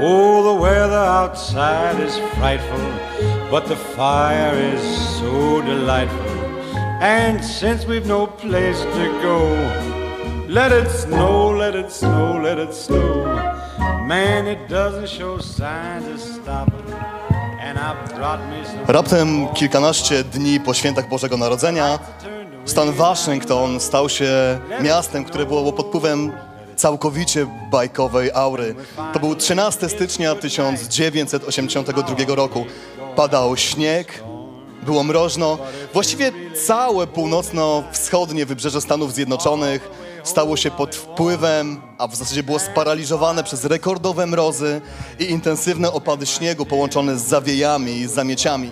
Oh, the weather outside is frightful, but the fire is so delightful. And since we've no place to go, let it snow, let it snow, let it snow. Man, it doesn't show signs of stopping. Raptem kilkanaście dni po świętach Bożego Narodzenia stan Waszyngton stał się miastem, które było pod wpływem całkowicie bajkowej aury. To był 13 stycznia 1982 roku. Padał śnieg, było mroźno. Właściwie całe północno-wschodnie wybrzeże Stanów Zjednoczonych stało się pod wpływem, a w zasadzie było sparaliżowane przez rekordowe mrozy i intensywne opady śniegu połączone z zawiejami i zamieciami.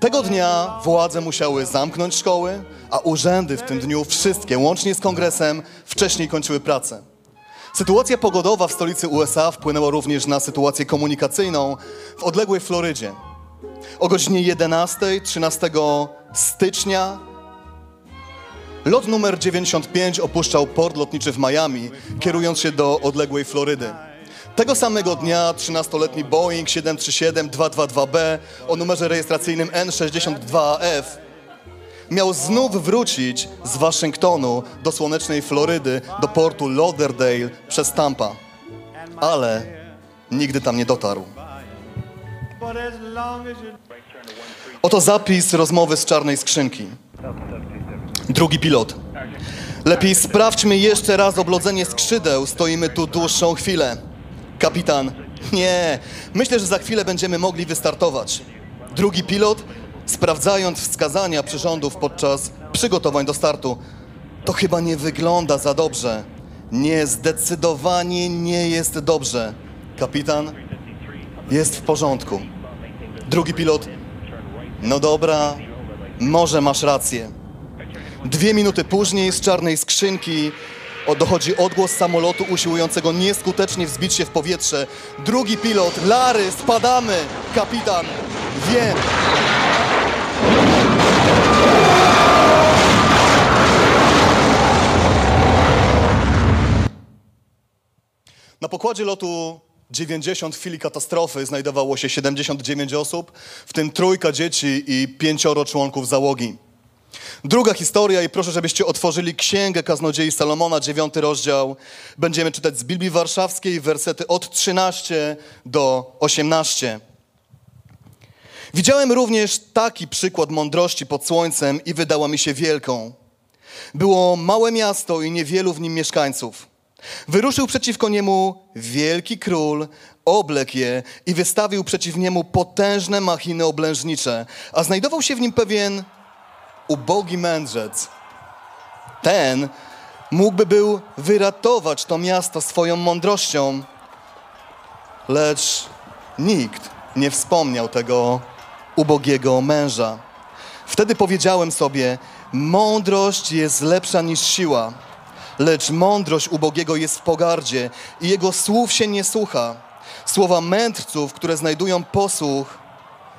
Tego dnia władze musiały zamknąć szkoły, a urzędy w tym dniu wszystkie, łącznie z kongresem, wcześniej kończyły pracę. Sytuacja pogodowa w stolicy USA wpłynęła również na sytuację komunikacyjną w odległej Florydzie. O godzinie 11, 13 stycznia lot numer 95 opuszczał port lotniczy w Miami, kierując się do odległej Florydy. Tego samego dnia 13-letni Boeing 737-222B o numerze rejestracyjnym N62AF miał znów wrócić z Waszyngtonu do słonecznej Florydy, do portu Lauderdale przez Tampa. Ale nigdy tam nie dotarł. Oto zapis rozmowy z czarnej skrzynki. Drugi pilot. Lepiej sprawdźmy jeszcze raz oblodzenie skrzydeł. Stoimy tu dłuższą chwilę. Kapitan. Nie, myślę, że za chwilę będziemy mogli wystartować. Drugi pilot, sprawdzając wskazania przyrządów podczas przygotowań do startu. To chyba nie wygląda za dobrze. Nie, zdecydowanie nie jest dobrze. Kapitan, jest w porządku. Drugi pilot, no dobra, może masz rację. Dwie minuty później z czarnej skrzynki dochodzi odgłos samolotu usiłującego nieskutecznie wzbić się w powietrze. Drugi pilot, Lary, spadamy! Kapitan, wiem. Na pokładzie lotu 90 w chwili katastrofy znajdowało się 79 osób, w tym trójka dzieci i pięcioro członków załogi. Druga historia i proszę, żebyście otworzyli Księgę Kaznodziei Salomona, dziewiąty rozdział. Będziemy czytać z Biblii Warszawskiej wersety od 13 do 18. Widziałem również taki przykład mądrości pod słońcem i wydała mi się wielką. Było małe miasto i niewielu w nim mieszkańców. Wyruszył przeciwko niemu wielki król, oblekł je i wystawił przeciw niemu potężne machiny oblężnicze, a znajdował się w nim pewien ubogi mędrzec. Ten mógłby był wyratować to miasto swoją mądrością, lecz nikt nie wspomniał tego ubogiego męża. Wtedy powiedziałem sobie: Mądrość jest lepsza niż siła, lecz mądrość ubogiego jest w pogardzie i jego słów się nie słucha. Słowa mędrców, które znajdują posłuch,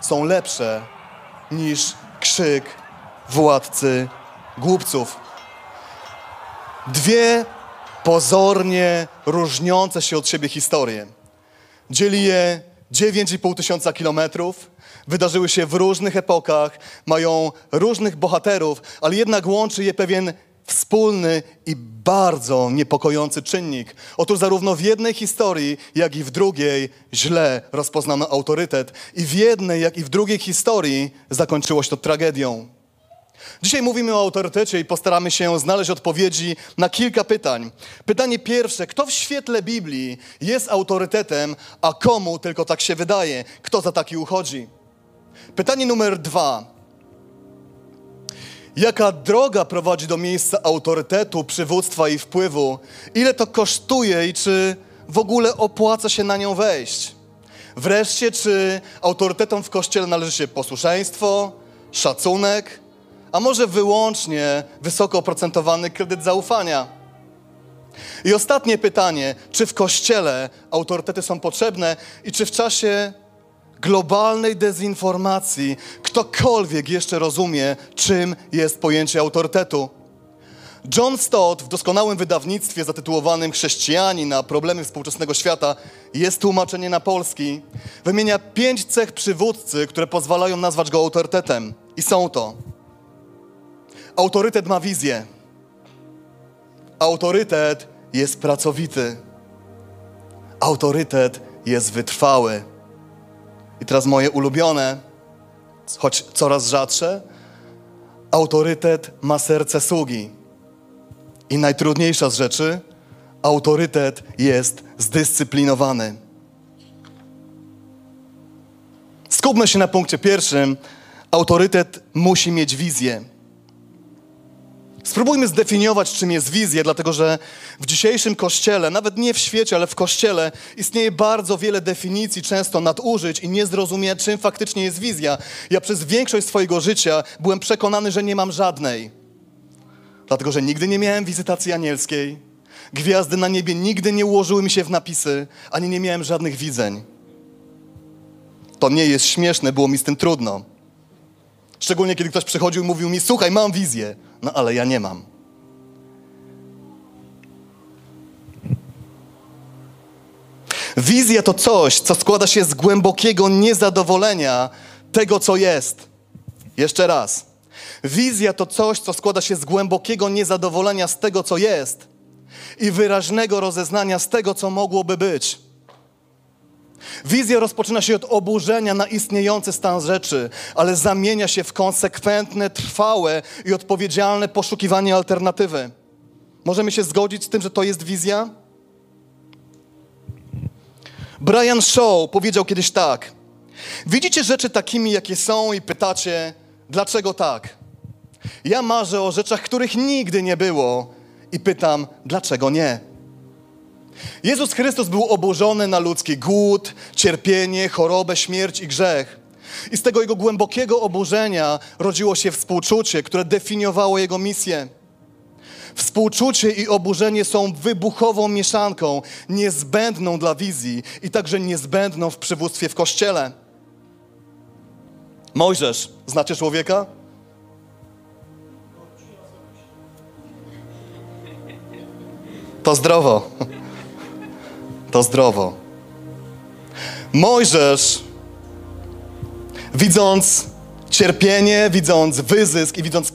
są lepsze niż krzyk władcy głupców. Dwie pozornie różniące się od siebie historie. Dzieli je 9,5 tysiąca kilometrów, wydarzyły się w różnych epokach, mają różnych bohaterów, ale jednak łączy je pewien wspólny i bardzo niepokojący czynnik. Otóż zarówno w jednej historii, jak i w drugiej źle rozpoznano autorytet i w jednej, jak i w drugiej historii zakończyło się to tragedią. Dzisiaj mówimy o autorytecie i postaramy się znaleźć odpowiedzi na kilka pytań. Pytanie pierwsze: kto w świetle Biblii jest autorytetem, a komu tylko tak się wydaje? Kto za taki uchodzi? Pytanie numer dwa: jaka droga prowadzi do miejsca autorytetu, przywództwa i wpływu? Ile to kosztuje i czy w ogóle opłaca się na nią wejść? Wreszcie, czy autorytetom w kościele należy się posłuszeństwo, szacunek? a może wyłącznie wysoko oprocentowany kredyt zaufania? I ostatnie pytanie, czy w kościele autorytety są potrzebne i czy w czasie globalnej dezinformacji ktokolwiek jeszcze rozumie, czym jest pojęcie autorytetu? John Stott w doskonałym wydawnictwie zatytułowanym Chrześcijani na problemy współczesnego świata jest tłumaczenie na polski. Wymienia pięć cech przywódcy, które pozwalają nazwać go autorytetem. I są to autorytet ma wizję. Autorytet jest pracowity. Autorytet jest wytrwały. I teraz moje ulubione, choć coraz rzadsze, autorytet ma serce sługi. I najtrudniejsza z rzeczy, autorytet jest zdyscyplinowany. Skupmy się na punkcie pierwszym. Autorytet musi mieć wizję. Spróbujmy zdefiniować, czym jest wizja, dlatego że w dzisiejszym kościele, nawet nie w świecie, ale w kościele, istnieje bardzo wiele definicji, często nadużyć i nie zrozumie, czym faktycznie jest wizja. Ja przez większość swojego życia byłem przekonany, że nie mam żadnej. Dlatego, że nigdy nie miałem wizytacji anielskiej, gwiazdy na niebie nigdy nie ułożyły mi się w napisy, ani nie miałem żadnych widzeń. To nie jest śmieszne, było mi z tym trudno. Szczególnie kiedy ktoś przychodził i mówił mi: Słuchaj, mam wizję. No ale ja nie mam. Wizja to coś, co składa się z głębokiego niezadowolenia tego, co jest. Jeszcze raz. Wizja to coś, co składa się z głębokiego niezadowolenia z tego, co jest i wyraźnego rozeznania z tego, co mogłoby być. Wizja rozpoczyna się od oburzenia na istniejący stan rzeczy, ale zamienia się w konsekwentne, trwałe i odpowiedzialne poszukiwanie alternatywy. Możemy się zgodzić z tym, że to jest wizja? Brian Shaw powiedział kiedyś tak: Widzicie rzeczy takimi, jakie są, i pytacie, dlaczego tak? Ja marzę o rzeczach, których nigdy nie było, i pytam, dlaczego nie? Jezus Chrystus był oburzony na ludzki głód, cierpienie, chorobę, śmierć i grzech. I z tego jego głębokiego oburzenia rodziło się współczucie, które definiowało jego misję. Współczucie i oburzenie są wybuchową mieszanką, niezbędną dla wizji i także niezbędną w przywództwie w kościele. Mojżesz, znacie człowieka? To zdrowo to zdrowo. Mojżesz, widząc cierpienie, widząc wyzysk i widząc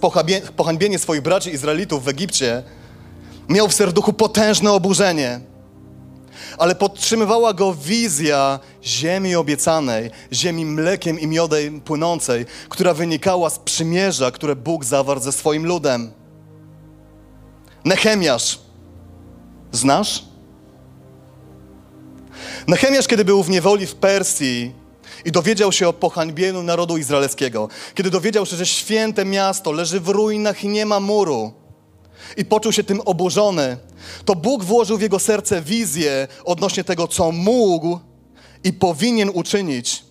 pohańbienie swoich braci Izraelitów w Egipcie, miał w serduchu potężne oburzenie. Ale podtrzymywała go wizja ziemi obiecanej, ziemi mlekiem i miodem płynącej, która wynikała z przymierza, które Bóg zawarł ze swoim ludem. Nehemiasz, znasz? Nehemiasz, kiedy był w niewoli w Persji i dowiedział się o pohańbieniu narodu izraelskiego, kiedy dowiedział się, że święte miasto leży w ruinach i nie ma muru, i poczuł się tym oburzony, to Bóg włożył w jego serce wizję odnośnie tego, co mógł i powinien uczynić.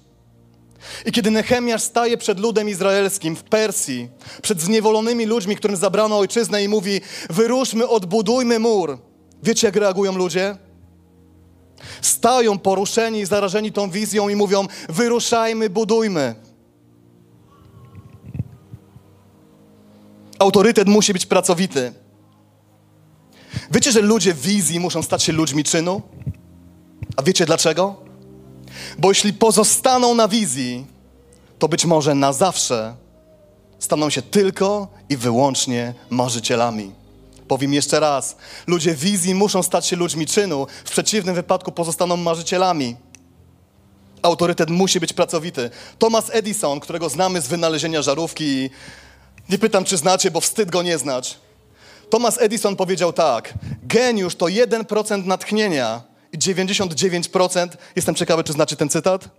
I kiedy Nehemiasz staje przed ludem izraelskim w Persji, przed zniewolonymi ludźmi, którym zabrano ojczyznę i mówi: Wyruszmy, odbudujmy mur. Wiecie, jak reagują ludzie? Stają poruszeni i zarażeni tą wizją i mówią: wyruszajmy, budujmy. Autorytet musi być pracowity. Wiecie, że ludzie wizji muszą stać się ludźmi czynu? A wiecie dlaczego? Bo jeśli pozostaną na wizji, to być może na zawsze staną się tylko i wyłącznie marzycielami. Powiem jeszcze raz. Ludzie wizji muszą stać się ludźmi czynu, w przeciwnym wypadku pozostaną marzycielami. Autorytet musi być pracowity. Thomas Edison, którego znamy z wynalezienia żarówki, nie pytam, czy znacie, bo wstyd go nie znać. Thomas Edison powiedział tak: Geniusz to 1% natchnienia i 99%. Jestem ciekawy, czy znacie ten cytat?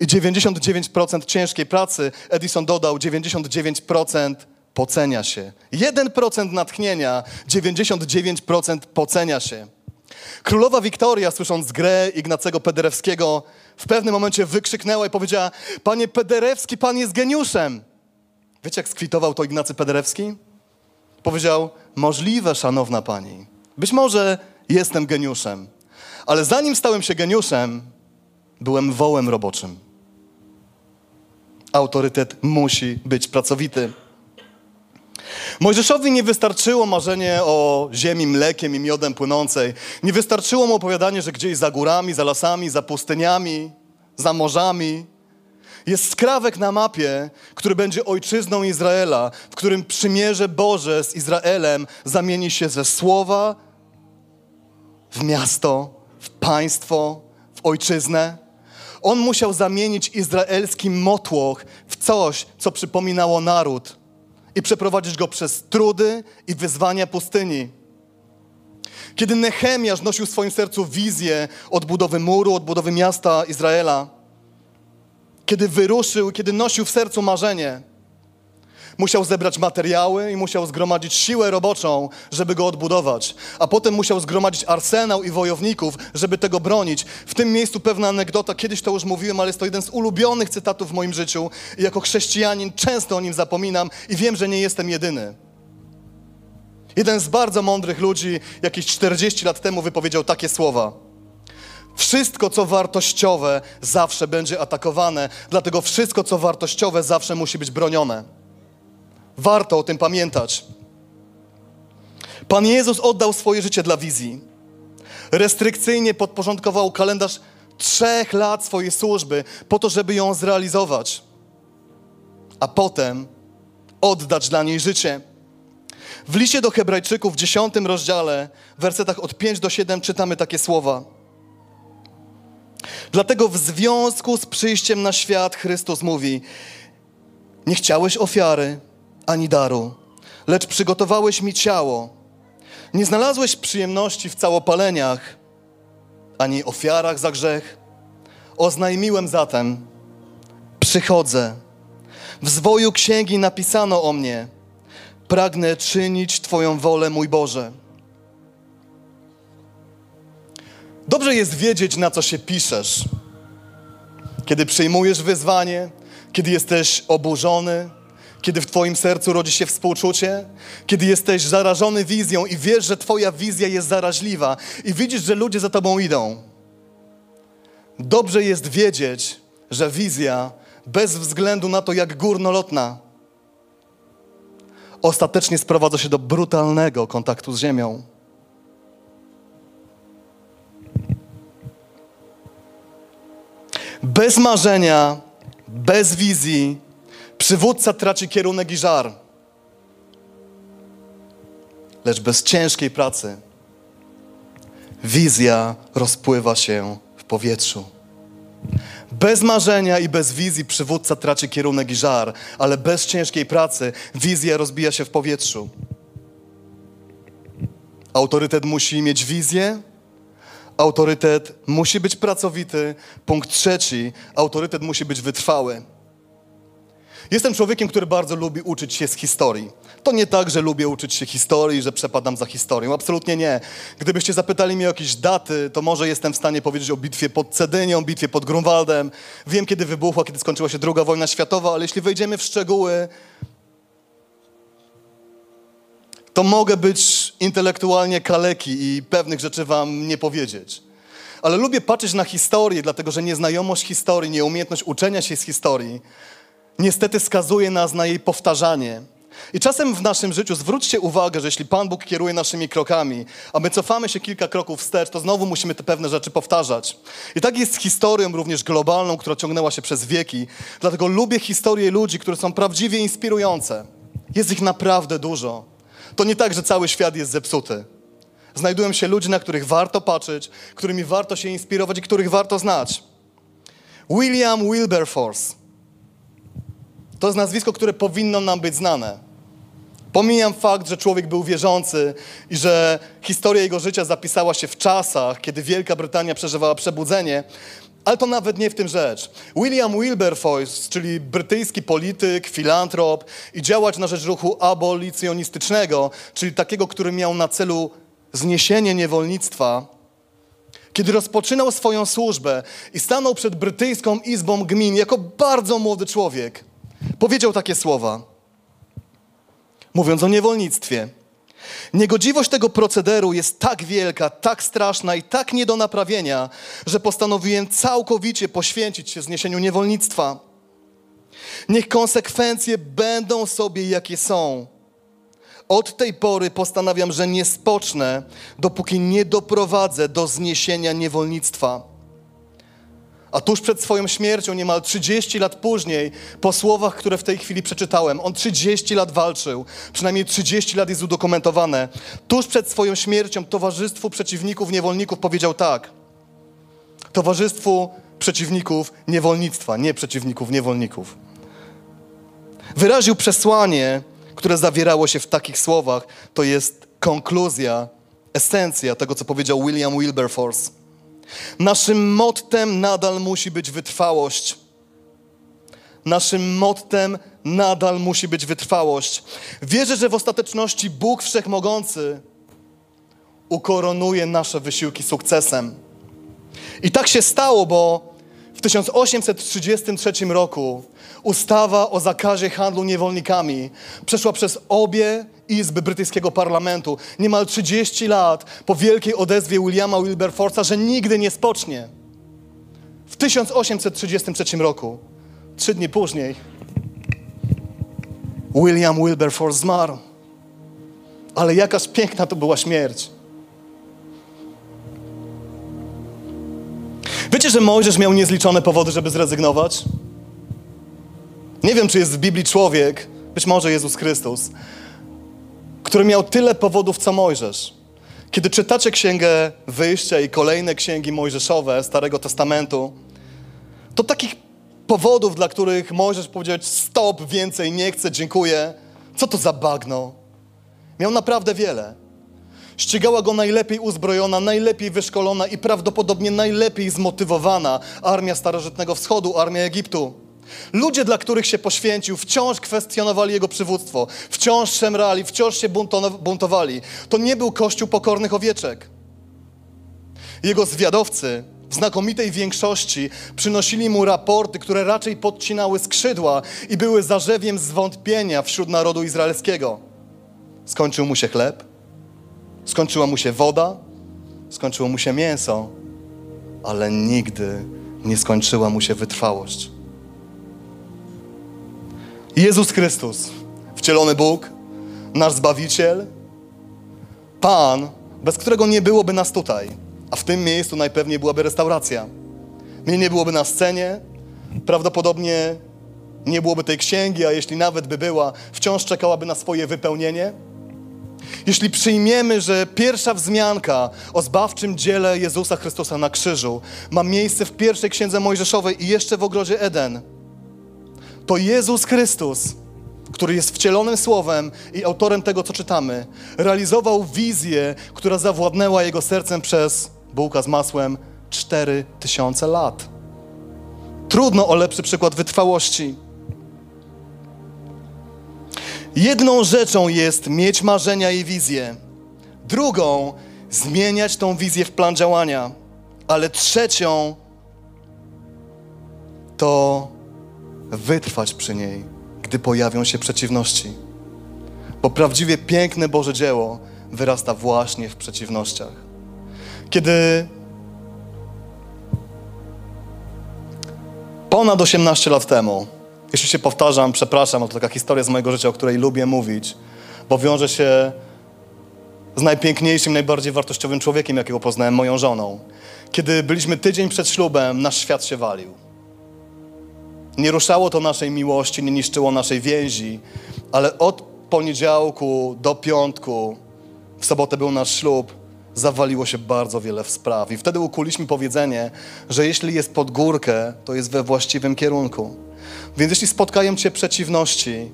I 99% ciężkiej pracy. Edison dodał 99% pocenia się. 1% natchnienia, 99% pocenia się. Królowa Wiktoria, słysząc grę Ignacego Pederewskiego, w pewnym momencie wykrzyknęła i powiedziała: Panie Pederewski, pan jest geniuszem. Wiecie, jak skwitował to Ignacy Pederewski? Powiedział: Możliwe, szanowna pani. Być może jestem geniuszem, ale zanim stałem się geniuszem, byłem wołem roboczym. Autorytet musi być pracowity. Mojżeszowi nie wystarczyło marzenie o ziemi mlekiem i miodem płynącej. Nie wystarczyło mu opowiadanie, że gdzieś za górami, za lasami, za pustyniami, za morzami jest skrawek na mapie, który będzie ojczyzną Izraela, w którym przymierze Boże z Izraelem zamieni się ze słowa w miasto, w państwo, w ojczyznę. On musiał zamienić izraelski motłoch w coś, co przypominało naród i przeprowadzić go przez trudy i wyzwania pustyni. Kiedy Nehemiasz nosił w swoim sercu wizję odbudowy muru, odbudowy miasta Izraela, kiedy wyruszył, kiedy nosił w sercu marzenie, musiał zebrać materiały i musiał zgromadzić siłę roboczą, żeby go odbudować. A potem musiał zgromadzić arsenał i wojowników, żeby tego bronić. W tym miejscu pewna anegdota, kiedyś to już mówiłem, ale jest to jeden z ulubionych cytatów w moim życiu. I jako chrześcijanin często o nim zapominam i wiem, że nie jestem jedyny. Jeden z bardzo mądrych ludzi jakieś 40 lat temu wypowiedział takie słowa. Wszystko, co wartościowe, zawsze będzie atakowane, dlatego wszystko, co wartościowe, zawsze musi być bronione. Warto o tym pamiętać. Pan Jezus oddał swoje życie dla wizji. Restrykcyjnie podporządkował kalendarz trzech lat swojej służby po to, żeby ją zrealizować, a potem oddać dla niej życie. W liście do Hebrajczyków w dziesiątym rozdziale, w wersetach od 5 do 7 czytamy takie słowa. Dlatego w związku z przyjściem na świat Chrystus mówi: Nie chciałeś ofiary ani daru, lecz przygotowałeś mi ciało. Nie znalazłeś przyjemności w całopaleniach ani ofiarach za grzech. Oznajmiłem zatem: Przychodzę. W zwoju księgi napisano o mnie: Pragnę czynić Twoją wolę, mój Boże. Dobrze jest wiedzieć, na co się piszesz. Kiedy przyjmujesz wyzwanie, kiedy jesteś oburzony, kiedy w Twoim sercu rodzi się współczucie, kiedy jesteś zarażony wizją i wiesz, że Twoja wizja jest zaraźliwa i widzisz, że ludzie za Tobą idą. Dobrze jest wiedzieć, że wizja, bez względu na to, jak górnolotna, ostatecznie sprowadza się do brutalnego kontaktu z ziemią. Bez marzenia, bez wizji, przywódca traci kierunek i żar. Lecz bez ciężkiej pracy, wizja rozpływa się w powietrzu. Bez marzenia i bez wizji przywódca traci kierunek i żar, ale bez ciężkiej pracy wizja rozbija się w powietrzu. Autorytet musi mieć wizję, autorytet musi być pracowity. Punkt trzeci, autorytet musi być wytrwały. Jestem człowiekiem, który bardzo lubi uczyć się z historii. To nie tak, że lubię uczyć się historii, że przepadam za historią. Absolutnie nie. Gdybyście zapytali mnie o jakieś daty, to może jestem w stanie powiedzieć o bitwie pod Cedynią, bitwie pod Grunwaldem. Wiem, kiedy wybuchła, kiedy skończyła się II wojna światowa, ale jeśli wejdziemy w szczegóły, to mogę być intelektualnie kaleki i pewnych rzeczy wam nie powiedzieć. Ale lubię patrzeć na historię, dlatego że nieznajomość historii, nieumiejętność uczenia się z historii niestety skazuje nas na jej powtarzanie. I czasem w naszym życiu zwróćcie uwagę, że jeśli Pan Bóg kieruje naszymi krokami, a my cofamy się kilka kroków wstecz, to znowu musimy te pewne rzeczy powtarzać. I tak jest z historią również globalną, która ciągnęła się przez wieki. Dlatego lubię historie ludzi, które są prawdziwie inspirujące. Jest ich naprawdę dużo. To nie tak, że cały świat jest zepsuty. Znajdują się ludzie, na których warto patrzeć, którymi warto się inspirować i których warto znać. William Wilberforce. To jest nazwisko, które powinno nam być znane. Pomijam fakt, że człowiek był wierzący i że historia jego życia zapisała się w czasach, kiedy Wielka Brytania przeżywała przebudzenie, ale to nawet nie w tym rzecz. William Wilberforce, czyli brytyjski polityk, filantrop i działacz na rzecz ruchu abolicjonistycznego, czyli takiego, który miał na celu zniesienie niewolnictwa, kiedy rozpoczynał swoją służbę i stanął przed brytyjską izbą gmin jako bardzo młody człowiek, powiedział takie słowa, mówiąc o niewolnictwie. Niegodziwość tego procederu jest tak wielka, tak straszna i tak nie do naprawienia, że postanowiłem całkowicie poświęcić się zniesieniu niewolnictwa. Niech konsekwencje będą sobie jakie są. Od tej pory postanawiam, że nie spocznę, dopóki nie doprowadzę do zniesienia niewolnictwa. A tuż przed swoją śmiercią, niemal 30 lat później, po słowach, które w tej chwili przeczytałem, on 30 lat walczył, przynajmniej 30 lat jest udokumentowane. Tuż przed swoją śmiercią Towarzystwu Przeciwników Niewolników powiedział tak. Towarzystwu Przeciwników Niewolnictwa, nie przeciwników niewolników. Wyraził przesłanie, które zawierało się w takich słowach. To jest konkluzja, esencja tego, co powiedział William Wilberforce. Naszym mottem nadal musi być wytrwałość. Naszym mottem nadal musi być wytrwałość. Wierzę, że w ostateczności Bóg Wszechmogący ukoronuje nasze wysiłki sukcesem. I tak się stało, bo w 1833 roku ustawa o zakazie handlu niewolnikami przeszła przez obie izby brytyjskiego parlamentu niemal 30 lat po wielkiej odezwie Williama Wilberforce'a, że nigdy nie spocznie. W 1833 roku, trzy dni później, William Wilberforce zmarł. Ale jakaż piękna to była śmierć. Wiecie, że Mojżesz miał niezliczone powody, żeby zrezygnować? Nie wiem, czy jest w Biblii człowiek, być może Jezus Chrystus, który miał tyle powodów, co Mojżesz. Kiedy czytacie Księgę Wyjścia i kolejne księgi mojżeszowe Starego Testamentu, to takich powodów, dla których Mojżesz powiedział stop, więcej nie chcę, dziękuję. Co to za bagno? Miał naprawdę wiele. Ścigała go najlepiej uzbrojona, najlepiej wyszkolona i prawdopodobnie najlepiej zmotywowana armia Starożytnego Wschodu, armia Egiptu. Ludzie, dla których się poświęcił, wciąż kwestionowali jego przywództwo, wciąż szemrali, wciąż się buntowali. To nie był kościół pokornych owieczek. Jego zwiadowcy w znakomitej większości przynosili mu raporty, które raczej podcinały skrzydła i były zarzewiem zwątpienia wśród narodu izraelskiego. Skończył mu się chleb, skończyła mu się woda, skończyło mu się mięso, ale nigdy nie skończyła mu się wytrwałość. Jezus Chrystus, wcielony Bóg, nasz Zbawiciel, Pan, bez którego nie byłoby nas tutaj, a w tym miejscu najpewniej byłaby restauracja. Mnie nie byłoby na scenie, prawdopodobnie nie byłoby tej księgi, a jeśli nawet by była, wciąż czekałaby na swoje wypełnienie. Jeśli przyjmiemy, że pierwsza wzmianka o zbawczym dziele Jezusa Chrystusa na krzyżu ma miejsce w pierwszej księdze Mojżeszowej i jeszcze w ogrodzie Eden, to Jezus Chrystus, który jest wcielonym słowem i autorem tego, co czytamy, realizował wizję, która zawładnęła jego sercem przez bułka z masłem cztery tysiące lat. Trudno o lepszy przykład wytrwałości. Jedną rzeczą jest mieć marzenia i wizję. Drugą zmieniać tą wizję w plan działania. Ale trzecią to wytrwać przy niej, gdy pojawią się przeciwności. Bo prawdziwie piękne Boże dzieło wyrasta właśnie w przeciwnościach. Kiedy ponad 18 lat temu, jeśli się powtarzam, przepraszam, to taka historia z mojego życia, o której lubię mówić, bo wiąże się z najpiękniejszym, najbardziej wartościowym człowiekiem, jakiego poznałem, moją żoną. Kiedy byliśmy tydzień przed ślubem, nasz świat się walił. Nie ruszało to naszej miłości, nie niszczyło naszej więzi, ale od poniedziałku do piątku, w sobotę był nasz ślub, zawaliło się bardzo wiele spraw. I wtedy ukuliśmy powiedzenie, że jeśli jest pod górkę, to jest we właściwym kierunku. Więc jeśli spotkają cię przeciwności,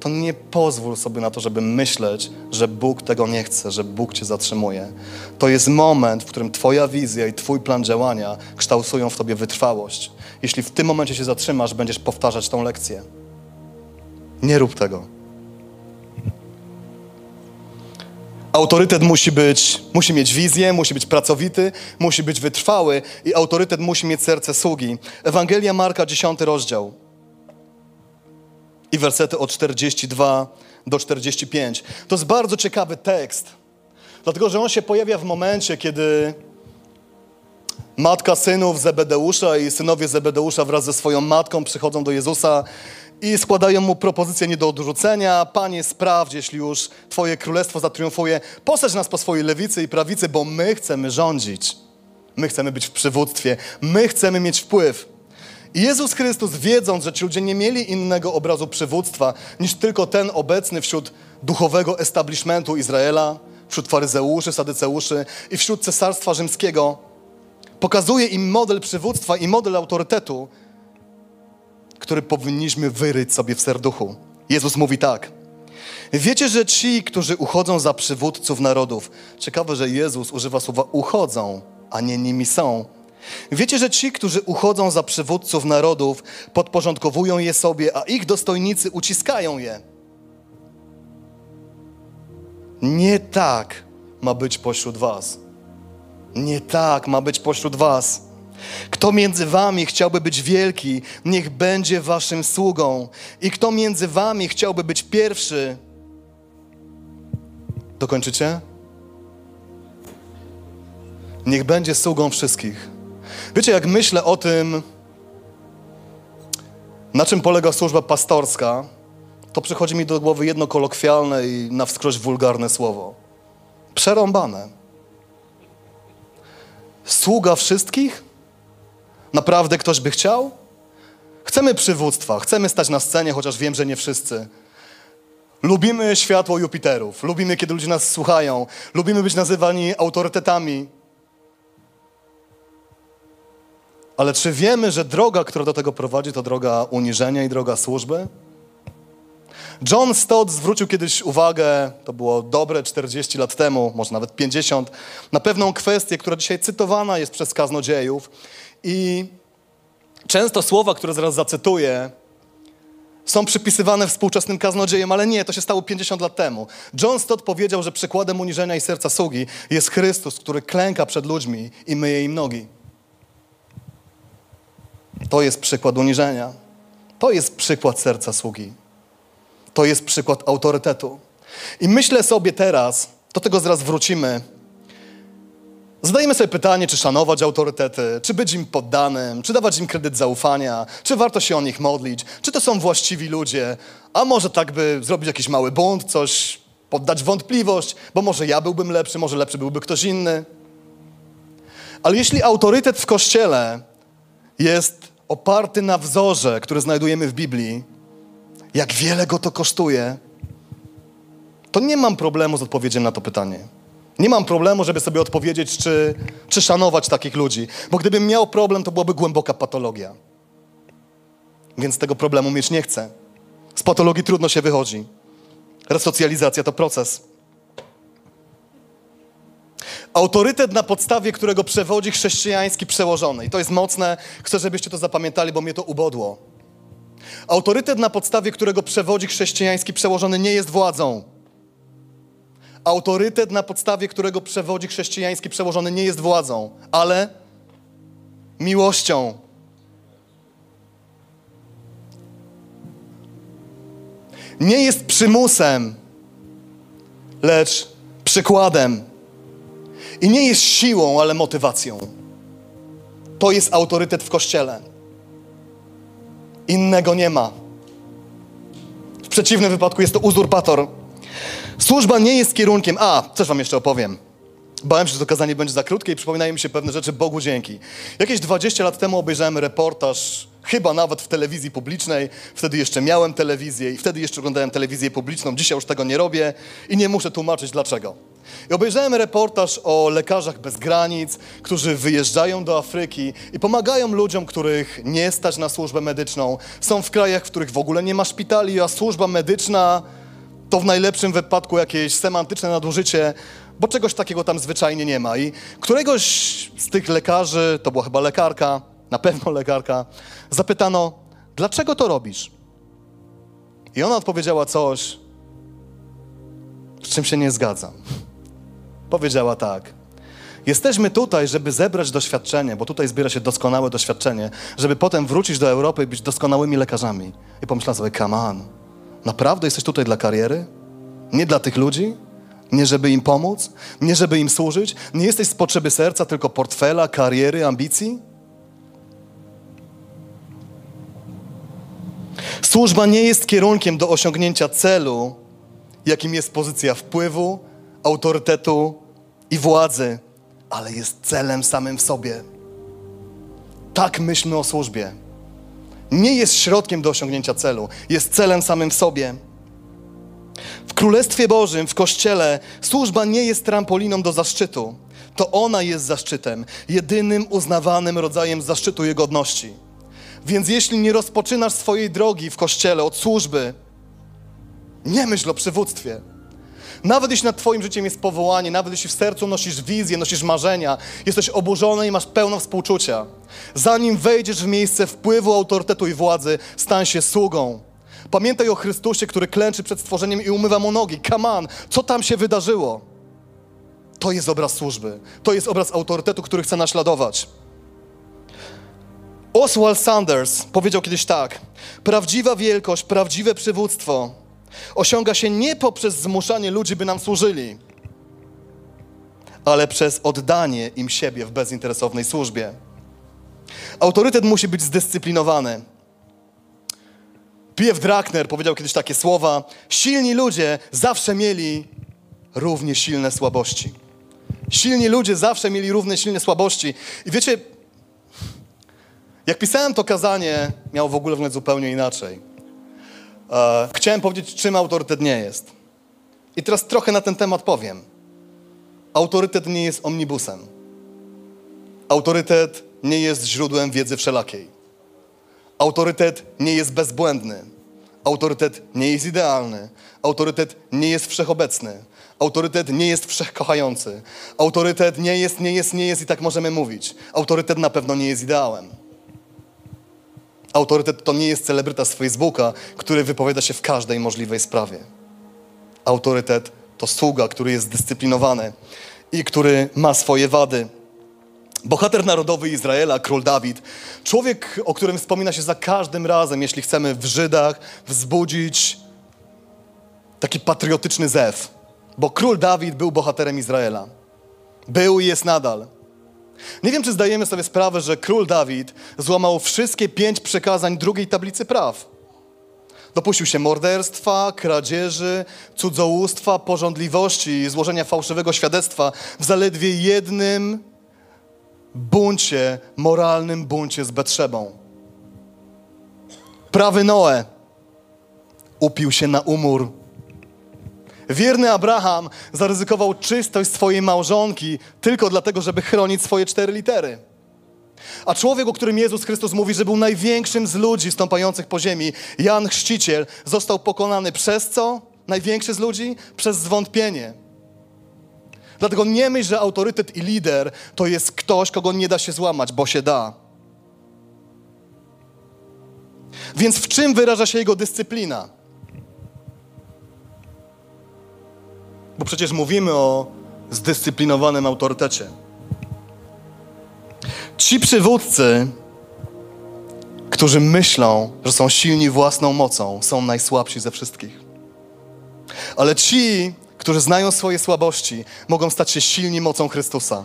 to nie pozwól sobie na to, żeby myśleć, że Bóg tego nie chce, że Bóg cię zatrzymuje. To jest moment, w którym Twoja wizja i Twój plan działania kształtują w Tobie wytrwałość. Jeśli w tym momencie się zatrzymasz, będziesz powtarzać tą lekcję. Nie rób tego. Autorytet musi być, musi mieć wizję, musi być pracowity, musi być wytrwały i autorytet musi mieć serce sługi. Ewangelia Marka, 10 rozdział i wersety od 42 do 45. To jest bardzo ciekawy tekst, dlatego że on się pojawia w momencie, kiedy matka synów Zebedeusza i synowie Zebedeusza wraz ze swoją matką przychodzą do Jezusa i składają mu propozycję nie do odrzucenia. Panie, sprawdź, jeśli już Twoje królestwo zatriumfuje, posadź nas po swojej lewicy i prawicy, bo my chcemy rządzić. My chcemy być w przywództwie, my chcemy mieć wpływ. I Jezus Chrystus, wiedząc, że ci ludzie nie mieli innego obrazu przywództwa niż tylko ten obecny wśród duchowego establishmentu Izraela, wśród faryzeuszy, sadyceuszy i wśród cesarstwa rzymskiego, pokazuje im model przywództwa i model autorytetu, który powinniśmy wyryć sobie w serduchu. Jezus mówi tak. Wiecie, że ci, którzy uchodzą za przywódców narodów, ciekawe, że Jezus używa słowa uchodzą, a nie nimi są. Wiecie, że ci, którzy uchodzą za przywódców narodów, podporządkowują je sobie, a ich dostojnicy uciskają je. Nie tak ma być pośród Was. Nie tak ma być pośród Was. Kto między wami chciałby być wielki, niech będzie waszym sługą. I kto między wami chciałby być pierwszy, dokończycie? Niech będzie sługą wszystkich. Wiecie, jak myślę o tym, na czym polega służba pastorska, to przychodzi mi do głowy jedno kolokwialne i na wskroś wulgarne słowo. Przerąbane. Sługa wszystkich? Naprawdę ktoś by chciał? Chcemy przywództwa, chcemy stać na scenie, chociaż wiem, że nie wszyscy. Lubimy światło Jupiterów, lubimy, kiedy ludzie nas słuchają, lubimy być nazywani autorytetami. Ale czy wiemy, że droga, która do tego prowadzi, to droga uniżenia i droga służby? John Stott zwrócił kiedyś uwagę, to było dobre 40 lat temu, może nawet 50, na pewną kwestię, która dzisiaj cytowana jest przez kaznodziejów. I często słowa, które zaraz zacytuję, są przypisywane współczesnym kaznodziejom, ale nie, to się stało 50 lat temu. John Stott powiedział, że przykładem uniżenia i serca sługi jest Chrystus, który klęka przed ludźmi i myje im nogi. To jest przykład uniżenia. To jest przykład serca sługi. To jest przykład autorytetu. I myślę sobie teraz, do tego zaraz wrócimy, Zadajemy sobie pytanie, czy szanować autorytety, czy być im poddanym, czy dawać im kredyt zaufania, czy warto się o nich modlić, czy to są właściwi ludzie, a może tak by zrobić jakiś mały bunt, coś poddać wątpliwość, bo może ja byłbym lepszy, może lepszy byłby ktoś inny. Ale jeśli autorytet w kościele jest oparty na wzorze, który znajdujemy w Biblii, jak wiele go to kosztuje, to nie mam problemu z odpowiedzią na to pytanie. Nie mam problemu, żeby sobie odpowiedzieć, czy, czy szanować takich ludzi, bo gdybym miał problem, to byłaby głęboka patologia. Więc tego problemu mieć nie chcę. Z patologii trudno się wychodzi. Resocjalizacja to proces. Autorytet, na podstawie którego przewodzi chrześcijański przełożony. I to jest mocne. Chcę, żebyście to zapamiętali, bo mnie to ubodło. Autorytet, na podstawie którego przewodzi chrześcijański przełożony, nie jest władzą. Autorytet, na podstawie którego przewodzi chrześcijański przełożony, nie jest władzą, ale miłością. Nie jest przymusem, lecz przykładem. I nie jest siłą, ale motywacją. To jest autorytet w kościele. Innego nie ma. W przeciwnym wypadku jest to uzurpator. Służba nie jest kierunkiem. A, coś wam jeszcze opowiem. Bałem się, że to kazanie będzie za krótkie i przypominają mi się pewne rzeczy. Bogu dzięki. Jakieś 20 lat temu obejrzałem reportaż, chyba nawet w telewizji publicznej. Wtedy jeszcze miałem telewizję i wtedy jeszcze oglądałem telewizję publiczną. Dzisiaj już tego nie robię i nie muszę tłumaczyć dlaczego. I obejrzałem reportaż o lekarzach bez granic, którzy wyjeżdżają do Afryki i pomagają ludziom, których nie stać na służbę medyczną. Są w krajach, w których w ogóle nie ma szpitali, a służba medyczna to w najlepszym wypadku jakieś semantyczne nadużycie, bo czegoś takiego tam zwyczajnie nie ma. I któregoś z tych lekarzy, to była chyba lekarka, na pewno lekarka, zapytano, dlaczego to robisz? I ona odpowiedziała coś, z czym się nie zgadzam. Powiedziała tak. Jesteśmy tutaj, żeby zebrać doświadczenie, bo tutaj zbiera się doskonałe doświadczenie, żeby potem wrócić do Europy i być doskonałymi lekarzami. I pomyślałam sobie, come on, Naprawdę jesteś tutaj dla kariery? Nie dla tych ludzi? Nie żeby im pomóc? Nie żeby im służyć? Nie jesteś z potrzeby serca, tylko portfela, kariery, ambicji? Służba nie jest kierunkiem do osiągnięcia celu, jakim jest pozycja wpływu, autorytetu i władzy, ale jest celem samym w sobie. Tak myślmy o służbie. Nie jest środkiem do osiągnięcia celu, jest celem samym w sobie. Królestwie Bożym, w Kościele, służba nie jest trampoliną do zaszczytu. To ona jest zaszczytem, jedynym uznawanym rodzajem zaszczytu i godności. Więc jeśli nie rozpoczynasz swojej drogi w Kościele od służby, nie myśl o przywództwie. Nawet jeśli nad Twoim życiem jest powołanie, nawet jeśli w sercu nosisz wizję, nosisz marzenia, jesteś oburzony i masz pełno współczucia. Zanim wejdziesz w miejsce wpływu, autorytetu i władzy, stań się sługą. Pamiętaj o Chrystusie, który klęczy przed stworzeniem i umywa mu nogi. Come on, co tam się wydarzyło? To jest obraz służby. To jest obraz autorytetu, który chce naśladować. Oswald Sanders powiedział kiedyś tak: Prawdziwa wielkość, prawdziwe przywództwo osiąga się nie poprzez zmuszanie ludzi, by nam służyli, ale przez oddanie im siebie w bezinteresownej służbie. Autorytet musi być zdyscyplinowany. P.F. Druckner powiedział kiedyś takie słowa: Silni ludzie zawsze mieli równie silne słabości. Silni ludzie zawsze mieli równie silne słabości. I wiecie, jak pisałem to kazanie, miało w ogóle wyglądać zupełnie inaczej. E, chciałem powiedzieć, czym autorytet nie jest. I teraz trochę na ten temat powiem. Autorytet nie jest omnibusem. Autorytet nie jest źródłem wiedzy wszelakiej. Autorytet nie jest bezbłędny. Autorytet nie jest idealny. Autorytet nie jest wszechobecny. Autorytet nie jest wszechkochający. Autorytet nie jest, nie jest, nie jest i tak możemy mówić. Autorytet na pewno nie jest ideałem. Autorytet to nie jest celebryta z Facebooka, który wypowiada się w każdej możliwej sprawie. Autorytet to sługa, który jest zdyscyplinowany i który ma swoje wady. Bohater narodowy Izraela, król Dawid, człowiek, o którym wspomina się za każdym razem, jeśli chcemy w Żydach wzbudzić taki patriotyczny zew, bo król Dawid był bohaterem Izraela. Był i jest nadal. Nie wiem, czy zdajemy sobie sprawę, że król Dawid złamał wszystkie pięć przekazań drugiej tablicy praw. Dopuścił się morderstwa, kradzieży, cudzołóstwa, porządliwości i złożenia fałszywego świadectwa w zaledwie jednym buncie, moralnym buncie z Betrzebą. Prawy Noe upił się na umór Wierny Abraham zaryzykował czystość swojej małżonki tylko dlatego, żeby chronić swoje cztery litery. A człowiek, o którym Jezus Chrystus mówi, że był największym z ludzi stąpających po ziemi, Jan Chrzciciel, został pokonany przez co? Największy z ludzi? Przez zwątpienie. Dlatego nie myśl, że autorytet i lider to jest ktoś, kogo nie da się złamać, bo się da. Więc w czym wyraża się jego dyscyplina? Bo przecież mówimy o zdyscyplinowanym autorytecie. Ci przywódcy, którzy myślą, że są silni własną mocą, są najsłabsi ze wszystkich. Ale ci, którzy znają swoje słabości, mogą stać się silni mocą Chrystusa.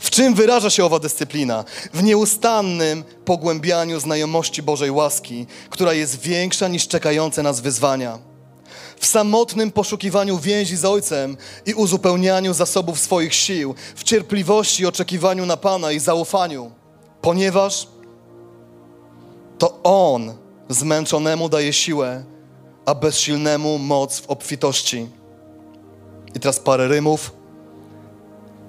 W czym wyraża się owa dyscyplina? W nieustannym pogłębianiu znajomości Bożej łaski, która jest większa niż czekające nas wyzwania w samotnym poszukiwaniu więzi z Ojcem i uzupełnianiu zasobów swoich sił, w cierpliwości oczekiwaniu na Pana i zaufaniu, ponieważ to On zmęczonemu daje siłę, a bezsilnemu moc w obfitości. I teraz parę rymów.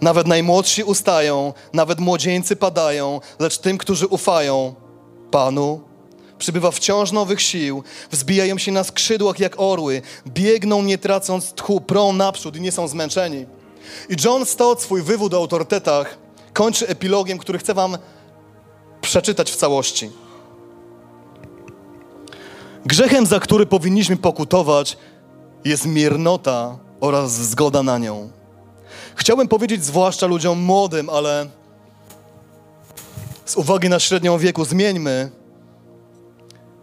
Nawet najmłodsi ustają, nawet młodzieńcy padają, lecz tym, którzy ufają Panu, przybywa wciąż nowych sił, wzbijają się na skrzydłach jak orły, biegną nie tracąc tchu, prą naprzód i nie są zmęczeni. I John Stott swój wywód o autorytetach kończy epilogiem, który chcę wam przeczytać w całości. Grzechem, za który powinniśmy pokutować, jest miernota oraz zgoda na nią. Chciałbym powiedzieć zwłaszcza ludziom młodym, ale z uwagi na średnią wieku zmieńmy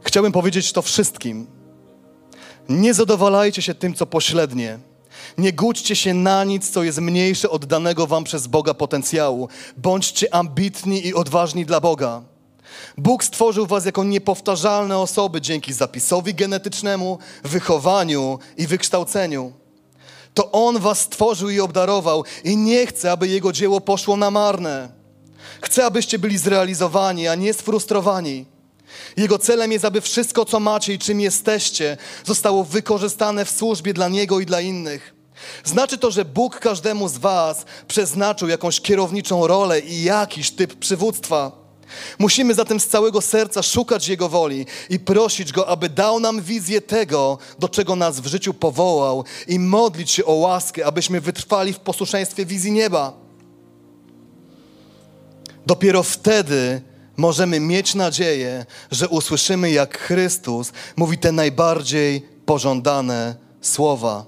Chciałbym powiedzieć to wszystkim. Nie zadowalajcie się tym, co pośrednie. Nie gódźcie się na nic, co jest mniejsze od danego wam przez Boga potencjału. Bądźcie ambitni i odważni dla Boga. Bóg stworzył was jako niepowtarzalne osoby dzięki zapisowi genetycznemu, wychowaniu i wykształceniu. To On was stworzył i obdarował i nie chce, aby Jego dzieło poszło na marne. Chce, abyście byli zrealizowani, a nie sfrustrowani. Jego celem jest, aby wszystko, co macie i czym jesteście, zostało wykorzystane w służbie dla Niego i dla innych. Znaczy to, że Bóg każdemu z Was przeznaczył jakąś kierowniczą rolę i jakiś typ przywództwa. Musimy zatem z całego serca szukać Jego woli i prosić Go, aby dał nam wizję tego, do czego nas w życiu powołał i modlić się o łaskę, abyśmy wytrwali w posłuszeństwie wizji nieba. Dopiero wtedy możemy mieć nadzieję, że usłyszymy, jak Chrystus mówi te najbardziej pożądane słowa.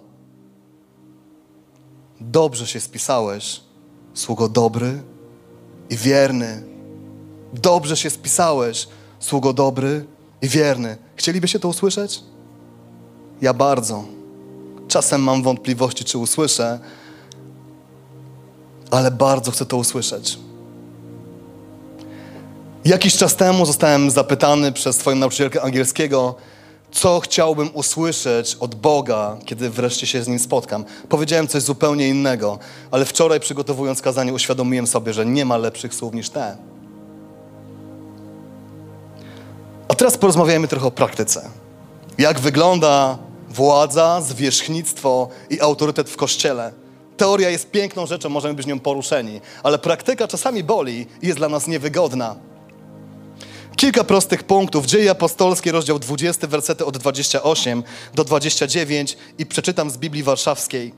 Dobrze się spisałeś, sługo dobry i wierny. Dobrze się spisałeś, sługo dobry i wierny. Chcielibyście to usłyszeć? Ja bardzo. Czasem mam wątpliwości, czy usłyszę, ale bardzo chcę to usłyszeć. Jakiś czas temu zostałem zapytany przez swoją nauczycielkę angielskiego, co chciałbym usłyszeć od Boga, kiedy wreszcie się z Nim spotkam. Powiedziałem coś zupełnie innego, ale wczoraj przygotowując kazanie uświadomiłem sobie, że nie ma lepszych słów niż te. A teraz porozmawiajmy trochę o praktyce. Jak wygląda władza, zwierzchnictwo i autorytet w Kościele. Teoria jest piękną rzeczą, możemy być nią poruszeni, ale praktyka czasami boli i jest dla nas niewygodna. Kilka prostych punktów. Dzieje apostolskie, rozdział 20, wersety od 28 do 29 i przeczytam z Biblii Warszawskiej.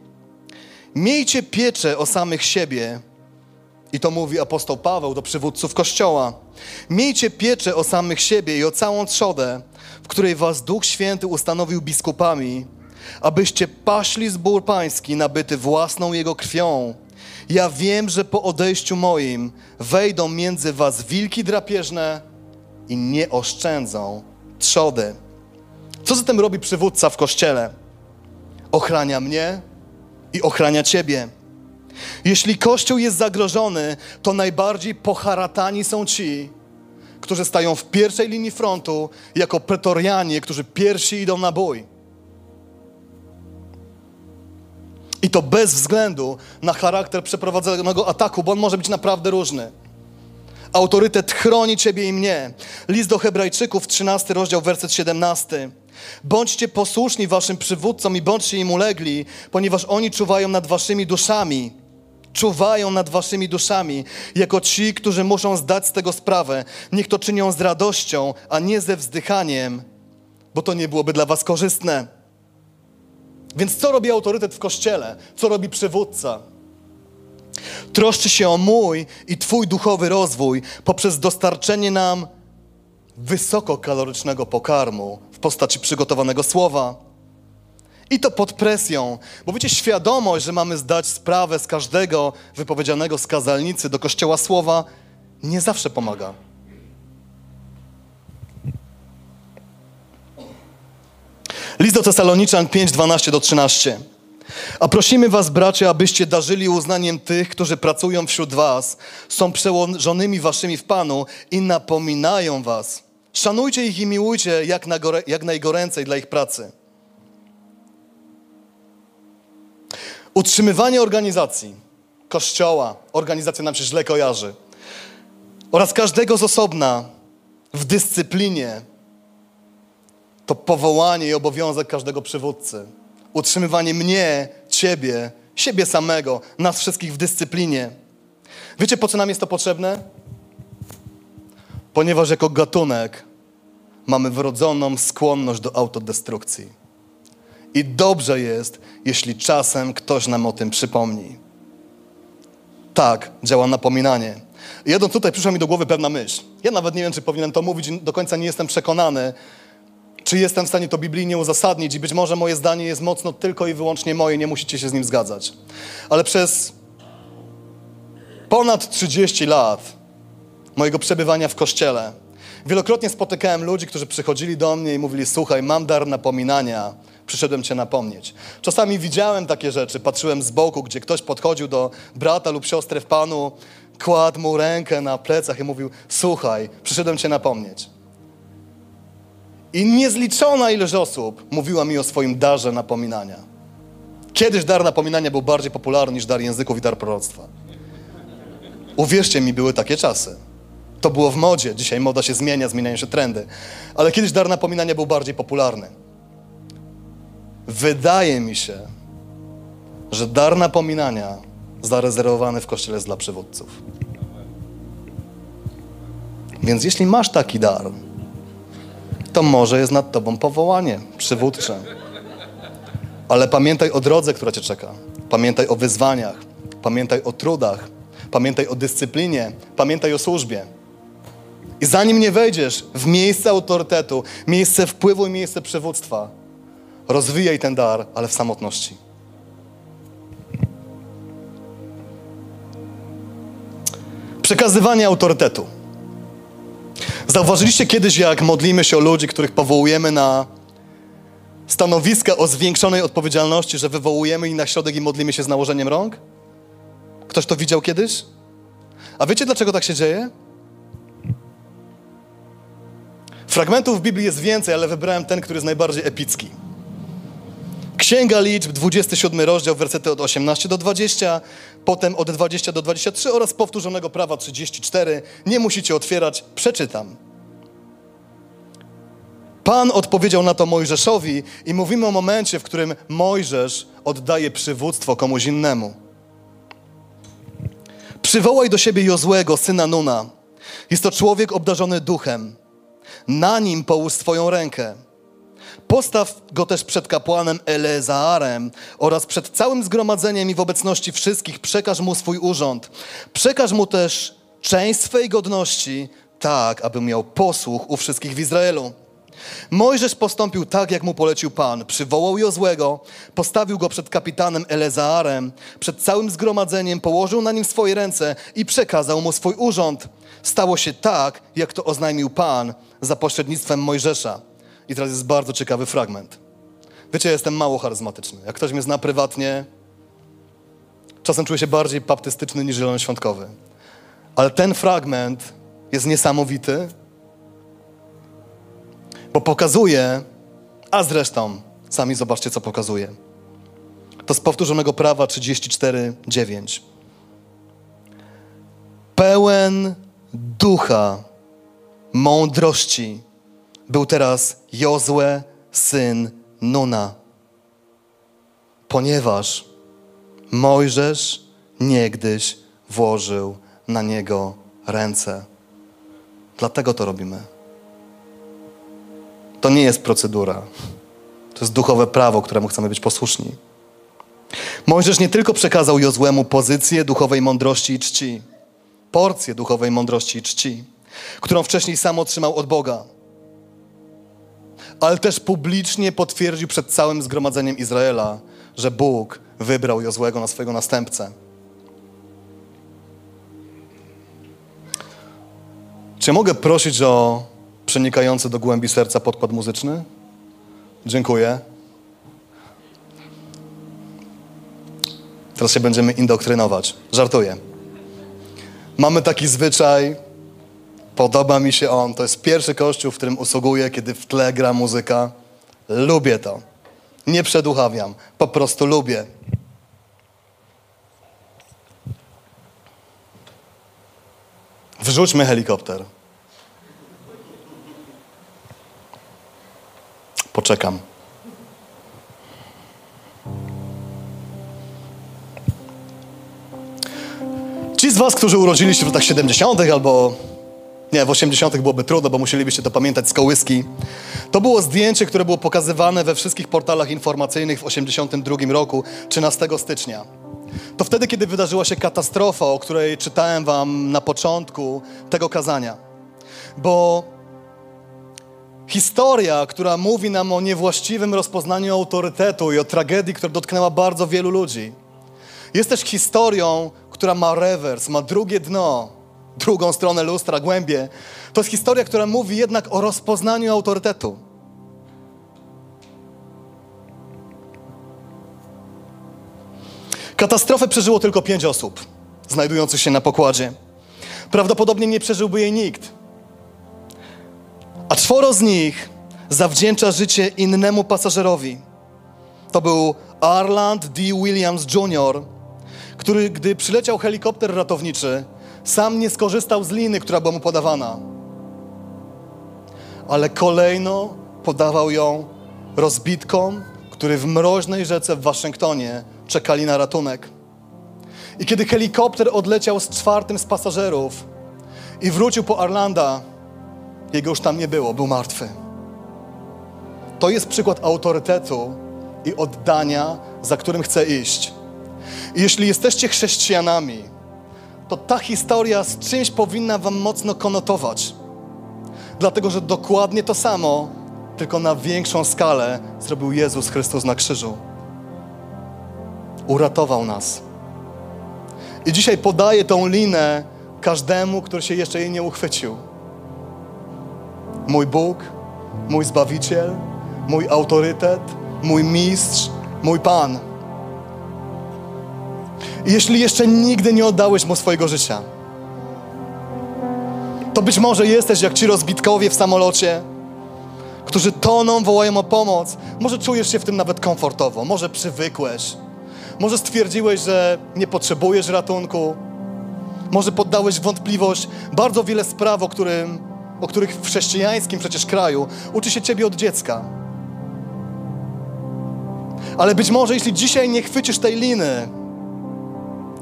Miejcie pieczę o samych siebie, i to mówi apostoł Paweł do przywódców Kościoła. Miejcie pieczę o samych siebie i o całą trzodę, w której was Duch Święty ustanowił biskupami, abyście paśli zbór pański nabyty własną Jego krwią. Ja wiem, że po odejściu moim wejdą między was wilki drapieżne i nie oszczędzą trzody. Co zatem robi przywódca w Kościele? Ochrania mnie i ochrania ciebie. Jeśli Kościół jest zagrożony, to najbardziej poharatani są ci, którzy stają w pierwszej linii frontu jako pretorianie, którzy pierwsi idą na bój. I to bez względu na charakter przeprowadzonego ataku, bo on może być naprawdę różny. Autorytet chroni ciebie i mnie. List do Hebrajczyków, 13 rozdział, werset 17. Bądźcie posłuszni waszym przywódcom i bądźcie im ulegli, ponieważ oni czuwają nad waszymi duszami czuwają nad waszymi duszami, jako ci, którzy muszą zdać z tego sprawę. Niech to czynią z radością, a nie ze wzdychaniem, bo to nie byłoby dla was korzystne. Więc co robi autorytet w kościele? Co robi przywódca? Troszczy się o mój i Twój duchowy rozwój poprzez dostarczenie nam wysokokalorycznego pokarmu w postaci przygotowanego słowa i to pod presją, bo wiecie, świadomość, że mamy zdać sprawę z każdego wypowiedzianego z kazalnicy do kościoła słowa, nie zawsze pomaga. List do Tesaloniczan 5, 12 do 13. A prosimy was, bracia, abyście darzyli uznaniem tych, którzy pracują wśród was, są przełożonymi waszymi w Panu i napominają was. Szanujcie ich i miłujcie jak, jak najgoręcej dla ich pracy. Utrzymywanie organizacji, kościoła, organizacja nam się źle kojarzy, oraz każdego z osobna w dyscyplinie to powołanie i obowiązek każdego przywódcy. Utrzymywanie mnie, ciebie, siebie samego, nas wszystkich w dyscyplinie. Wiecie, po co nam jest to potrzebne? Ponieważ jako gatunek mamy wrodzoną skłonność do autodestrukcji. I dobrze jest, jeśli czasem ktoś nam o tym przypomni. Tak, działa napominanie. Jedną tutaj przyszła mi do głowy pewna myśl. Ja nawet nie wiem, czy powinienem to mówić, do końca nie jestem przekonany, czy jestem w stanie to biblijnie uzasadnić i być może moje zdanie jest mocno tylko i wyłącznie moje, nie musicie się z nim zgadzać. Ale przez ponad 30 lat mojego przebywania w kościele wielokrotnie spotykałem ludzi, którzy przychodzili do mnie i mówili: Słuchaj, mam dar napominania przyszedłem Cię napomnieć. Czasami widziałem takie rzeczy, patrzyłem z boku, gdzie ktoś podchodził do brata lub siostry w Panu, kładł mu rękę na plecach i mówił: Słuchaj, przyszedłem cię napomnieć. I niezliczona ilość osób mówiła mi o swoim darze napominania. Kiedyś dar napominania był bardziej popularny niż dar języków i dar proroctwa. Uwierzcie mi, były takie czasy. To było w modzie. Dzisiaj moda się zmienia, zmieniają się trendy. Ale kiedyś dar napominania był bardziej popularny. Wydaje mi się, że dar napominania zarezerwowany w kościele jest dla przywódców. Więc jeśli masz taki dar, to może jest nad tobą powołanie przywódcze. Ale pamiętaj o drodze, która cię czeka. Pamiętaj o wyzwaniach. Pamiętaj o trudach. Pamiętaj o dyscyplinie. Pamiętaj o służbie. I zanim nie wejdziesz w miejsce autorytetu, miejsce wpływu i miejsce przywództwa, rozwijaj ten dar, ale w samotności. Przekazywanie autorytetu. Zauważyliście kiedyś, jak modlimy się o ludzi, których powołujemy na stanowiska o zwiększonej odpowiedzialności, że wywołujemy ich na środek i modlimy się z nałożeniem rąk? Ktoś to widział kiedyś? A wiecie, dlaczego tak się dzieje? Fragmentów w Biblii jest więcej, ale wybrałem ten, który jest najbardziej epicki. Księga Liczb, 27 rozdział, wersety od 18 do 20, potem od 20 do 23 oraz powtórzonego prawa 34. Nie musicie otwierać, przeczytam. Pan odpowiedział na to Mojżeszowi i mówimy o momencie, w którym Mojżesz oddaje przywództwo komuś innemu. Przywołaj do siebie Jozłego, syna Nuna. Jest to człowiek obdarzony duchem. Na nim połóż swoją rękę. Postaw go też przed kapłanem Eleazarem oraz przed całym zgromadzeniem i w obecności wszystkich przekaż mu swój urząd. Przekaż mu też część swej godności, tak aby miał posłuch u wszystkich w Izraelu. Mojżesz postąpił tak, jak mu polecił Pan. Przywołał Jozłego, postawił go przed kapitanem Eleazarem, przed całym zgromadzeniem, położył na nim swoje ręce i przekazał mu swój urząd. Stało się tak, jak to oznajmił Pan za pośrednictwem Mojżesza. I teraz jest bardzo ciekawy fragment. Wiecie, ja jestem mało charyzmatyczny. Jak ktoś mnie zna prywatnie, czasem czuję się bardziej baptystyczny niż zielonoświątkowy. Ale ten fragment jest niesamowity, bo pokazuje, a zresztą sami zobaczcie, co pokazuje. To z powtórzonego prawa 34:9. Pełen ducha mądrości był teraz Jozue, syn Nuna. Ponieważ Mojżesz niegdyś włożył na niego ręce. Dlatego to robimy. To nie jest procedura. To jest duchowe prawo, któremu chcemy być posłuszni. Mojżesz nie tylko przekazał Jozłemu pozycję duchowej mądrości i czci, porcję duchowej mądrości i czci, którą wcześniej sam otrzymał od Boga, ale też publicznie potwierdził przed całym zgromadzeniem Izraela, że Bóg wybrał Jozłego na swojego następcę. Czy mogę prosić o przenikający do głębi serca podkład muzyczny? Dziękuję. Teraz się będziemy indoktrynować. Żartuję. Mamy taki zwyczaj, podoba mi się on. To jest pierwszy kościół, w którym usługuję, kiedy w tle gra muzyka. Lubię to. Nie przeduchawiam, po prostu lubię. Wrzućmy helikopter. Poczekam. Ci z Was, którzy urodzili się w latach 70. albo nie, w 80. byłoby trudno, bo musielibyście to pamiętać z kołyski. To było zdjęcie, które było pokazywane we wszystkich portalach informacyjnych w 82 roku, 13 stycznia. To wtedy, kiedy wydarzyła się katastrofa, o której czytałem Wam na początku tego kazania. Bo Historia, która mówi nam o niewłaściwym rozpoznaniu autorytetu i o tragedii, która dotknęła bardzo wielu ludzi. Jest też historią, która ma rewers, ma drugie dno, drugą stronę lustra, głębie. To jest historia, która mówi jednak o rozpoznaniu autorytetu. Katastrofę przeżyło tylko pięć osób znajdujących się na pokładzie. Prawdopodobnie nie przeżyłby jej nikt. A czworo z nich zawdzięcza życie innemu pasażerowi. To był Arland D. Williams Jr., który, gdy przyleciał helikopter ratowniczy, sam nie skorzystał z liny, która była mu podawana. Ale kolejno podawał ją rozbitkom, którzy w mroźnej rzece w Waszyngtonie czekali na ratunek. I kiedy helikopter odleciał z czwartym z pasażerów i wrócił po Arlanda, jego już tam nie było, był martwy. To jest przykład autorytetu i oddania, za którym chcę iść. I jeśli jesteście chrześcijanami, to ta historia z czymś powinna Wam mocno konotować. Dlatego, że dokładnie to samo, tylko na większą skalę, zrobił Jezus Chrystus na krzyżu. Uratował nas. I dzisiaj podaję tą linę każdemu, który się jeszcze jej nie uchwycił. Mój Bóg, mój Zbawiciel, mój autorytet, mój mistrz, mój Pan. Jeśli jeszcze nigdy nie oddałeś mu swojego życia, to być może jesteś jak ci rozbitkowie w samolocie, którzy toną, wołają o pomoc. Może czujesz się w tym nawet komfortowo, może przywykłeś, może stwierdziłeś, że nie potrzebujesz ratunku, może poddałeś wątpliwość bardzo wiele spraw, o, którym, o których w chrześcijańskim przecież kraju uczy się ciebie od dziecka. Ale być może jeśli dzisiaj nie chwycisz tej liny,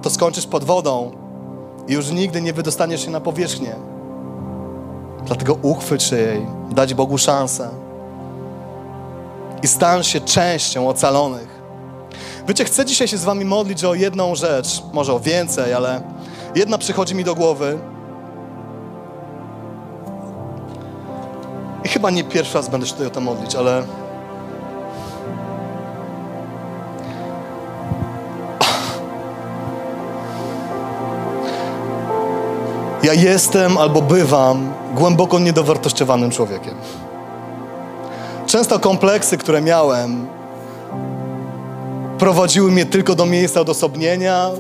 to skończysz pod wodą i już nigdy nie wydostaniesz się na powierzchnię. Dlatego uchwyć się jej, dać Bogu szansę i stań się częścią ocalonych. Wiecie, chcę dzisiaj się z wami modlić o jedną rzecz, może o więcej, ale jedna przychodzi mi do głowy. I chyba nie pierwszy raz będę się tutaj o to modlić, ale Ja jestem albo bywam głęboko niedowartościowanym człowiekiem. Często kompleksy, które miałem, prowadziły mnie tylko do miejsca odosobnienia,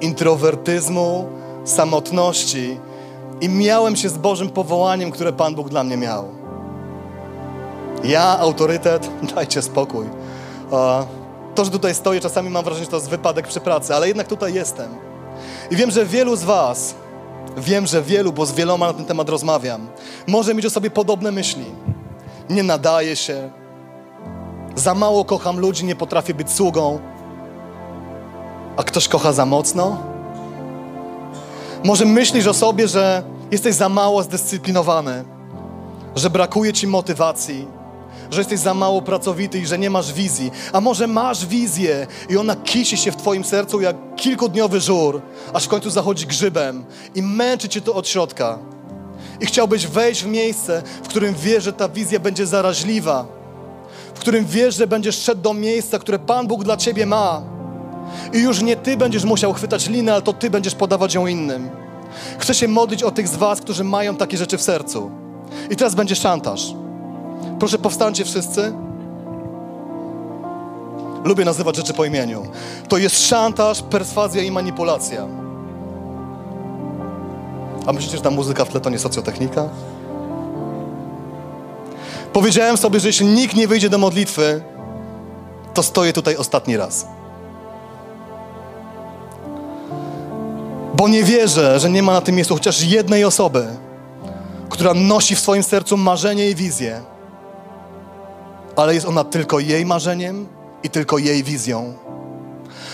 introwertyzmu, samotności i miałem się z Bożym powołaniem, które Pan Bóg dla mnie miał. Ja, autorytet, dajcie spokój. To, że tutaj stoję, czasami mam wrażenie, że to jest wypadek przy pracy, ale jednak tutaj jestem. I wiem, że wielu z Was Wiem, że wielu, bo z wieloma na ten temat rozmawiam, może mieć o sobie podobne myśli. Nie nadaje się, za mało kocham ludzi, nie potrafię być sługą, a ktoś kocha za mocno. Może myślisz o sobie, że jesteś za mało zdyscyplinowany, że brakuje ci motywacji, że jesteś za mało pracowity i że nie masz wizji. A może masz wizję i ona kisi się w twoim sercu jak kilkudniowy żur, aż w końcu zachodzi grzybem i męczy cię to od środka. I chciałbyś wejść w miejsce, w którym wiesz, że ta wizja będzie zaraźliwa, w którym wiesz, że będziesz szedł do miejsca, które Pan Bóg dla ciebie ma. I już nie ty będziesz musiał chwytać linę, ale to ty będziesz podawać ją innym. Chcę się modlić o tych z was, którzy mają takie rzeczy w sercu. I teraz będzie szantaż. Proszę powstańcie wszyscy. Lubię nazywać rzeczy po imieniu. To jest szantaż, perswazja i manipulacja. A myślicie, że ta muzyka w tle to nie socjotechnika? Powiedziałem sobie, że jeśli nikt nie wyjdzie do modlitwy, to stoję tutaj ostatni raz. Bo nie wierzę, że nie ma na tym miejscu chociaż jednej osoby, która nosi w swoim sercu marzenie i wizję, ale jest ona tylko jej marzeniem i tylko jej wizją.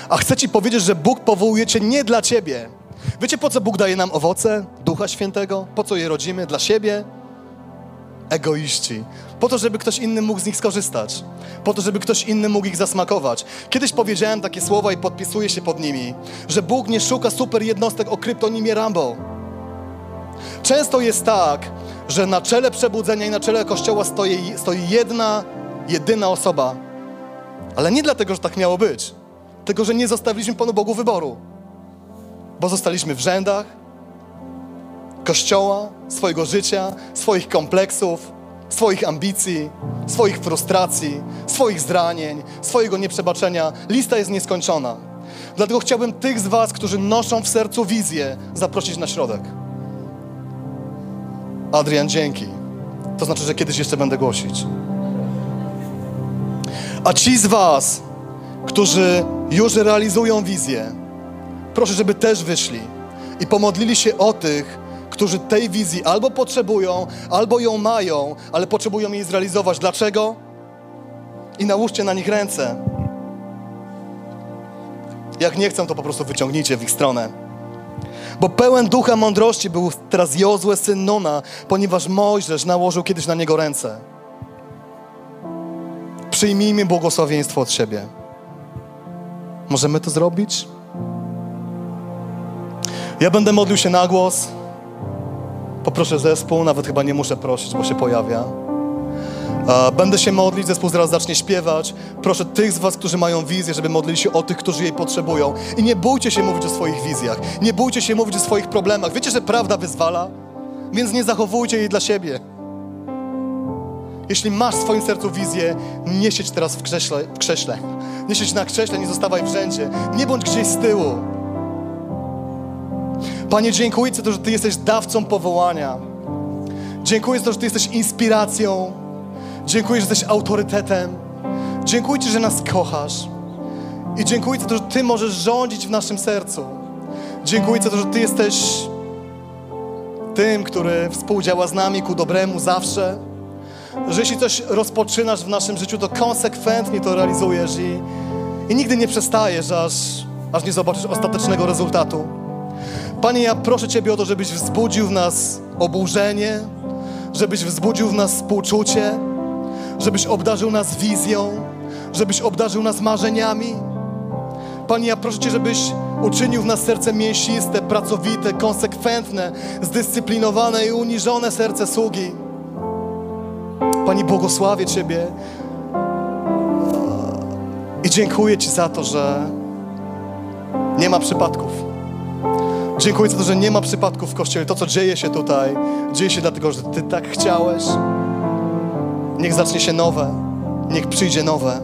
A chcę Ci powiedzieć, że Bóg powołuje Cię nie dla Ciebie. Wiecie, po co Bóg daje nam owoce Ducha Świętego? Po co je rodzimy? Dla siebie? Egoiści. Po to, żeby ktoś inny mógł z nich skorzystać. Po to, żeby ktoś inny mógł ich zasmakować. Kiedyś powiedziałem takie słowa i podpisuję się pod nimi, że Bóg nie szuka super jednostek o kryptonimie Rambo. Często jest tak, że na czele przebudzenia i na czele Kościoła stoi, stoi jedna jedyna osoba. Ale nie dlatego, że tak miało być, tylko że nie zostawiliśmy Panu Bogu wyboru. Bo zostaliśmy w rzędach Kościoła, swojego życia, swoich kompleksów, swoich ambicji, swoich frustracji, swoich zranień, swojego nieprzebaczenia. Lista jest nieskończona. Dlatego chciałbym tych z Was, którzy noszą w sercu wizję, zaprosić na środek. Adrian, dzięki. To znaczy, że kiedyś jeszcze będę głosić. A ci z Was, którzy już realizują wizję, proszę, żeby też wyszli i pomodlili się o tych, którzy tej wizji albo potrzebują, albo ją mają, ale potrzebują jej zrealizować. Dlaczego? I nałóżcie na nich ręce. Jak nie chcą, to po prostu wyciągnijcie w ich stronę. Bo pełen ducha mądrości był teraz Jozue, syn Nona, ponieważ Mojżesz nałożył kiedyś na niego ręce. Przyjmijmy błogosławieństwo od siebie. Możemy to zrobić? Ja będę modlił się na głos. Poproszę zespół, nawet chyba nie muszę prosić, bo się pojawia. Będę się modlić, zespół zaraz zacznie śpiewać. Proszę tych z Was, którzy mają wizję, żeby modlili się o tych, którzy jej potrzebują. I nie bójcie się mówić o swoich wizjach. Nie bójcie się mówić o swoich problemach. Wiecie, że prawda wyzwala? Więc nie zachowujcie jej dla siebie. Jeśli masz w swoim sercu wizję, nie siedź teraz w krześle. W krześle. Nie siedź na krześle, nie zostawaj w rzędzie. Nie bądź gdzieś z tyłu. Panie, dziękuję Ci że Ty jesteś dawcą powołania. Dziękuję za to, że Ty jesteś inspiracją. Dziękuję, że jesteś autorytetem. Dziękuję Ci, że nas kochasz. I dziękuję za to, że Ty możesz rządzić w naszym sercu. Dziękuję za to, że Ty jesteś tym, który współdziała z nami ku dobremu zawsze. Że jeśli coś rozpoczynasz w naszym życiu, to konsekwentnie to realizujesz i, i nigdy nie przestajesz, aż, aż nie zobaczysz ostatecznego rezultatu. Panie, ja proszę Ciebie o to, żebyś wzbudził w nas oburzenie, żebyś wzbudził w nas współczucie, żebyś obdarzył nas wizją, żebyś obdarzył nas marzeniami. Panie, ja proszę Cię, żebyś uczynił w nas serce mięsiste, pracowite, konsekwentne, zdyscyplinowane i uniżone serce sługi. Panie, błogosławię Ciebie i dziękuję Ci za to, że nie ma przypadków. Dziękuję za to, że nie ma przypadków w Kościele. To, co dzieje się tutaj, dzieje się dlatego, że Ty tak chciałeś. Niech zacznie się nowe, niech przyjdzie nowe.